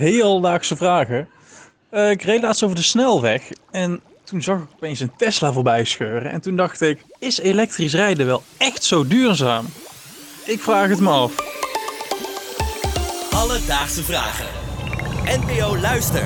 Heeldaagse vragen. Eh, ik reed laatst over de snelweg en toen zag ik opeens een Tesla voorbij scheuren. En toen dacht ik, is elektrisch rijden wel echt zo duurzaam? Ik vraag het me af. Alledaagse vragen. NPO Luister.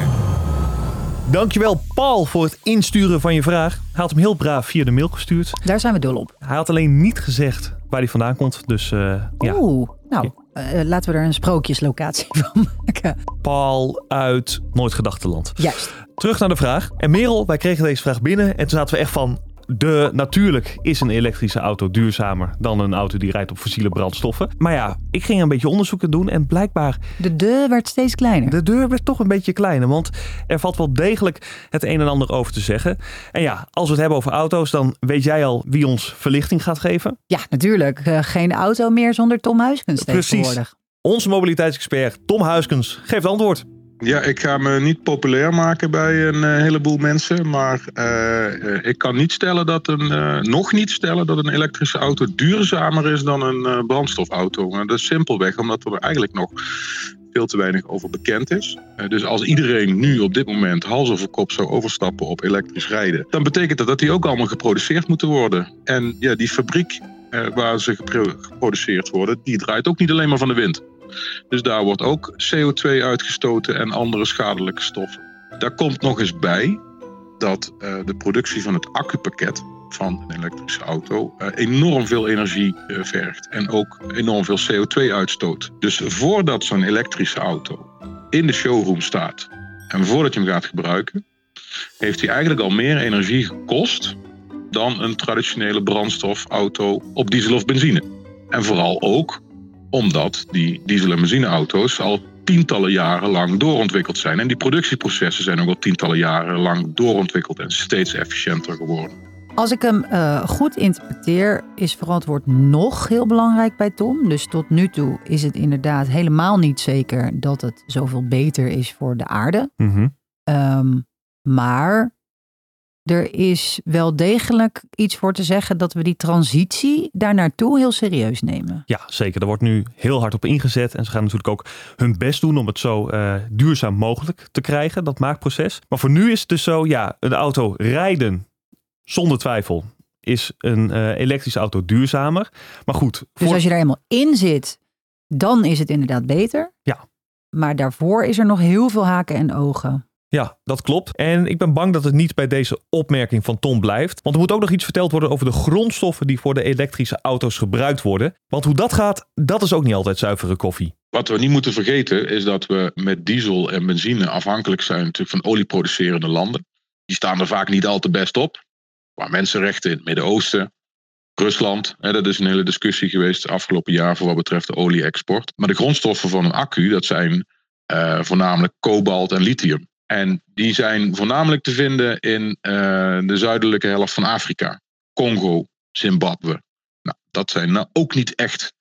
Dankjewel Paul voor het insturen van je vraag. Hij had hem heel braaf via de mail gestuurd. Daar zijn we dol op. Hij had alleen niet gezegd waar hij vandaan komt. Dus eh, ja, Oeh, nou, eh, laten we er een sprookjeslocatie van maken. Paul uit Nooit Gedachtenland. Juist. Terug naar de vraag. En Merel, wij kregen deze vraag binnen en toen zaten we echt van... De, natuurlijk is een elektrische auto duurzamer dan een auto die rijdt op fossiele brandstoffen. Maar ja, ik ging een beetje onderzoeken doen en blijkbaar De de werd steeds kleiner. de deur werd toch een beetje kleiner. Want er valt wel degelijk het een en ander over te zeggen. En ja, als we het hebben over auto's, dan weet jij al wie ons verlichting gaat geven. Ja, natuurlijk. Eh, geen auto meer zonder Tom Huiskens Precies. tegenwoordig. Onze mobiliteitsexpert Tom Huiskens geeft antwoord. Ja, ik ga me niet populair maken bij een eh, heleboel mensen. Maar eh, eh, ik kan niet stellen dat een, nog niet stellen dat een elektrische auto duurzamer is dan een brandstofauto. Dat is simpelweg omdat er eigenlijk nog veel te weinig over bekend is. Dus als iedereen nu op dit moment hals over kop zou overstappen op elektrisch rijden, dan betekent dat dat die ook allemaal geproduceerd moeten worden. En ja, die fabriek waar ze gepro- geproduceerd worden, die draait ook niet alleen maar van de wind. Dus daar wordt ook CO2 uitgestoten en andere schadelijke stoffen. Daar komt nog eens bij dat eh, de productie van het accupakket van een elektrische auto eh, enorm veel energie eh, vergt en ook enorm veel CO2 uitstoot. Dus voordat zo'n elektrische auto in de showroom staat en voordat je hem gaat gebruiken, heeft hij eigenlijk al meer energie gekost dan een traditionele brandstofauto op diesel of benzine. En vooral ook omdat die diesel- en benzineauto's al tientallen jaren lang doorontwikkeld zijn. En die productieprocessen zijn ook al tientallen jaren lang doorontwikkeld en steeds efficiënter geworden. Als ik hem eh, goed interpreteer, is vooral het woord nog heel belangrijk bij Tom. Dus tot nu toe is het inderdaad helemaal niet zeker dat het zoveel beter is voor de aarde. Ehm, maar er is wel degelijk iets voor te zeggen dat we die transitie daar naartoe heel serieus nemen. Ja, zeker. Er wordt nu heel hard op ingezet. En ze gaan natuurlijk ook hun best doen om het zo eh, duurzaam mogelijk te krijgen, dat maakproces. Maar voor nu is het dus zo, ja, een auto rijden, zonder twijfel, is een eh, elektrische auto duurzamer. Maar goed, Dus als je er eenmaal in zit, dan is het inderdaad beter. Ja. Maar daarvoor is er nog heel veel haken en ogen. Ja, dat klopt. En ik ben bang dat het niet bij deze opmerking van Tom blijft. Want er moet ook nog iets verteld worden over de grondstoffen die voor de elektrische auto's gebruikt worden. Want hoe dat gaat, dat is ook niet altijd zuivere koffie. Wat we niet moeten vergeten is dat we met diesel en benzine afhankelijk zijn van olieproducerende landen. Die staan er vaak niet al te best op. Qua mensenrechten in het Midden-Oosten, Rusland. Hè, dat is een hele discussie geweest afgelopen jaar voor wat betreft de olie-export. Maar de grondstoffen van een accu, dat zijn eh, voornamelijk kobalt en lithium. En die zijn voornamelijk te vinden in eh, de zuidelijke helft van Afrika. Congo, Zimbabwe. Nou, dat zijn nou ook niet echt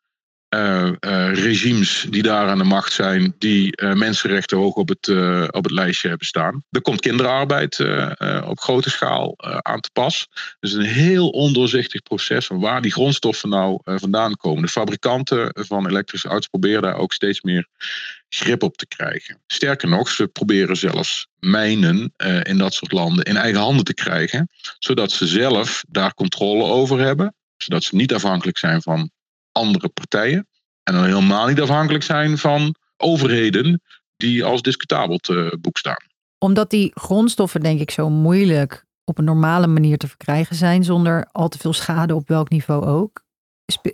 eh, eh, regimes die daar aan de macht zijn, die eh, mensenrechten hoog op het, op het lijstje hebben staan. Er komt kinderarbeid op grote schaal aan te pas. Dus een heel ondoorzichtig proces van waar die grondstoffen nou vandaan komen. De fabrikanten van elektrische auto's proberen daar ook steeds meer grip op te krijgen. Sterker nog, ze proberen zelfs mijnen in dat soort landen in eigen handen te krijgen, zodat ze zelf daar controle over hebben, zodat ze niet afhankelijk zijn van andere partijen. En dan helemaal niet afhankelijk zijn van overheden die als discutabel te boek staan. Omdat die grondstoffen denk ik zo moeilijk op een normale manier te verkrijgen zijn zonder al te veel schade op welk niveau ook.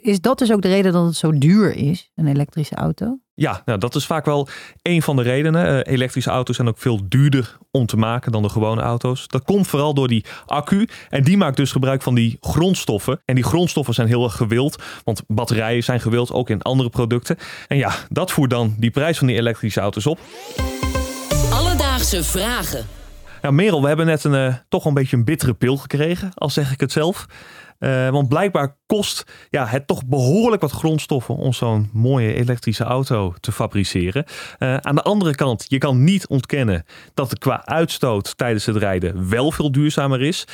Is, dat dus ook de reden dat het zo duur is, een elektrische auto? Ja, nou, dat is vaak wel een van de redenen. Eh, elektrische auto's zijn ook veel duurder om te maken dan de gewone auto's. Dat komt vooral door die accu. En die maakt dus gebruik van die grondstoffen. En die grondstoffen zijn heel erg gewild. Want batterijen zijn gewild, ook in andere producten. En ja, dat voert dan die prijs van die elektrische auto's op. Alledaagse vragen. Ja, Merel, we hebben net een, eh, toch een beetje een bittere pil gekregen, al zeg ik het zelf. Eh, want blijkbaar kost ja, het toch behoorlijk wat grondstoffen om zo'n mooie elektrische auto te fabriceren. Eh, aan de andere kant, je kan niet ontkennen dat het qua uitstoot tijdens het rijden wel veel duurzamer is.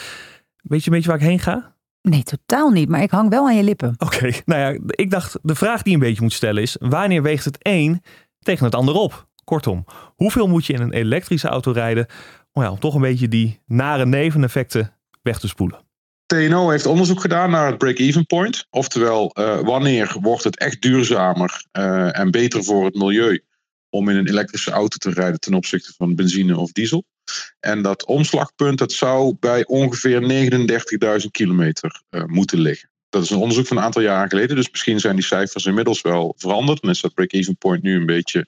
Weet je een beetje waar ik heen ga? Nee, totaal niet. Maar ik hang wel aan je lippen. Oké, nou ja, ik dacht de vraag die je een beetje moet stellen is: wanneer weegt het een tegen het ander op? Kortom, hoeveel moet je in een elektrische auto rijden om, ja, om toch een beetje die nare neveneffecten weg te spoelen? TNO heeft onderzoek gedaan naar het break-even point. Oftewel, uh, wanneer wordt het echt duurzamer uh, en beter voor het milieu om in een elektrische auto te rijden ten opzichte van benzine of diesel. En dat omslagpunt dat zou bij ongeveer 39.000 kilometer uh, moeten liggen. Dat is een onderzoek van een aantal jaren geleden, dus misschien zijn die cijfers inmiddels wel veranderd. En is dat break-even point nu een beetje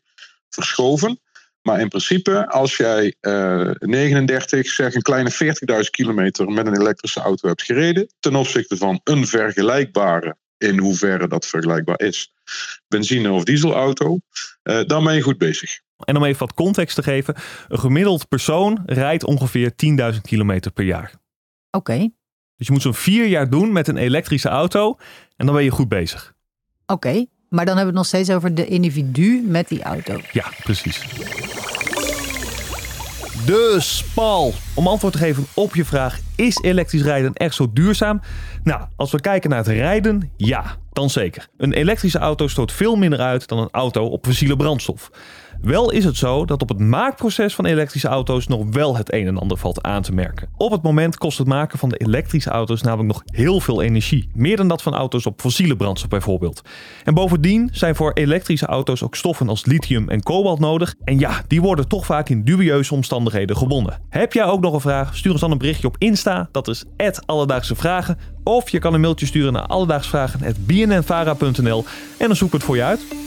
verschoven. Maar in principe, als jij uh, 39, zeg een kleine 40.000 kilometer met een elektrische auto hebt gereden, ten opzichte van een vergelijkbare, in hoeverre dat vergelijkbaar is, benzine- of dieselauto, uh, dan ben je goed bezig. En om even wat context te geven, een gemiddeld persoon rijdt ongeveer 10.000 kilometer per jaar. Oké. Okay. Dus je moet zo'n vier jaar doen met een elektrische auto en dan ben je goed bezig. Oké, okay, maar dan hebben we het nog steeds over de individu met die auto. Ja, precies. Dus Paul, om antwoord te geven op je vraag: is elektrisch rijden echt zo duurzaam? Nou, als we kijken naar het rijden, ja, dan zeker. Een elektrische auto stoot veel minder uit dan een auto op fossiele brandstof. Wel is het zo dat op het maakproces van elektrische auto's nog wel het een en ander valt aan te merken. Op het moment kost het maken van de elektrische auto's namelijk nog heel veel energie. Meer dan dat van auto's op fossiele brandstof bijvoorbeeld. En bovendien zijn voor elektrische auto's ook stoffen als lithium en kobalt nodig. En ja, die worden toch vaak in dubieuze omstandigheden gewonnen. Heb jij ook nog een vraag? Stuur ons dan een berichtje op Insta. Dat is Alledaagse Vragen. Of je kan een mailtje sturen naar alledaagsvragen.bnnvara.nl en dan zoek ik het voor je uit.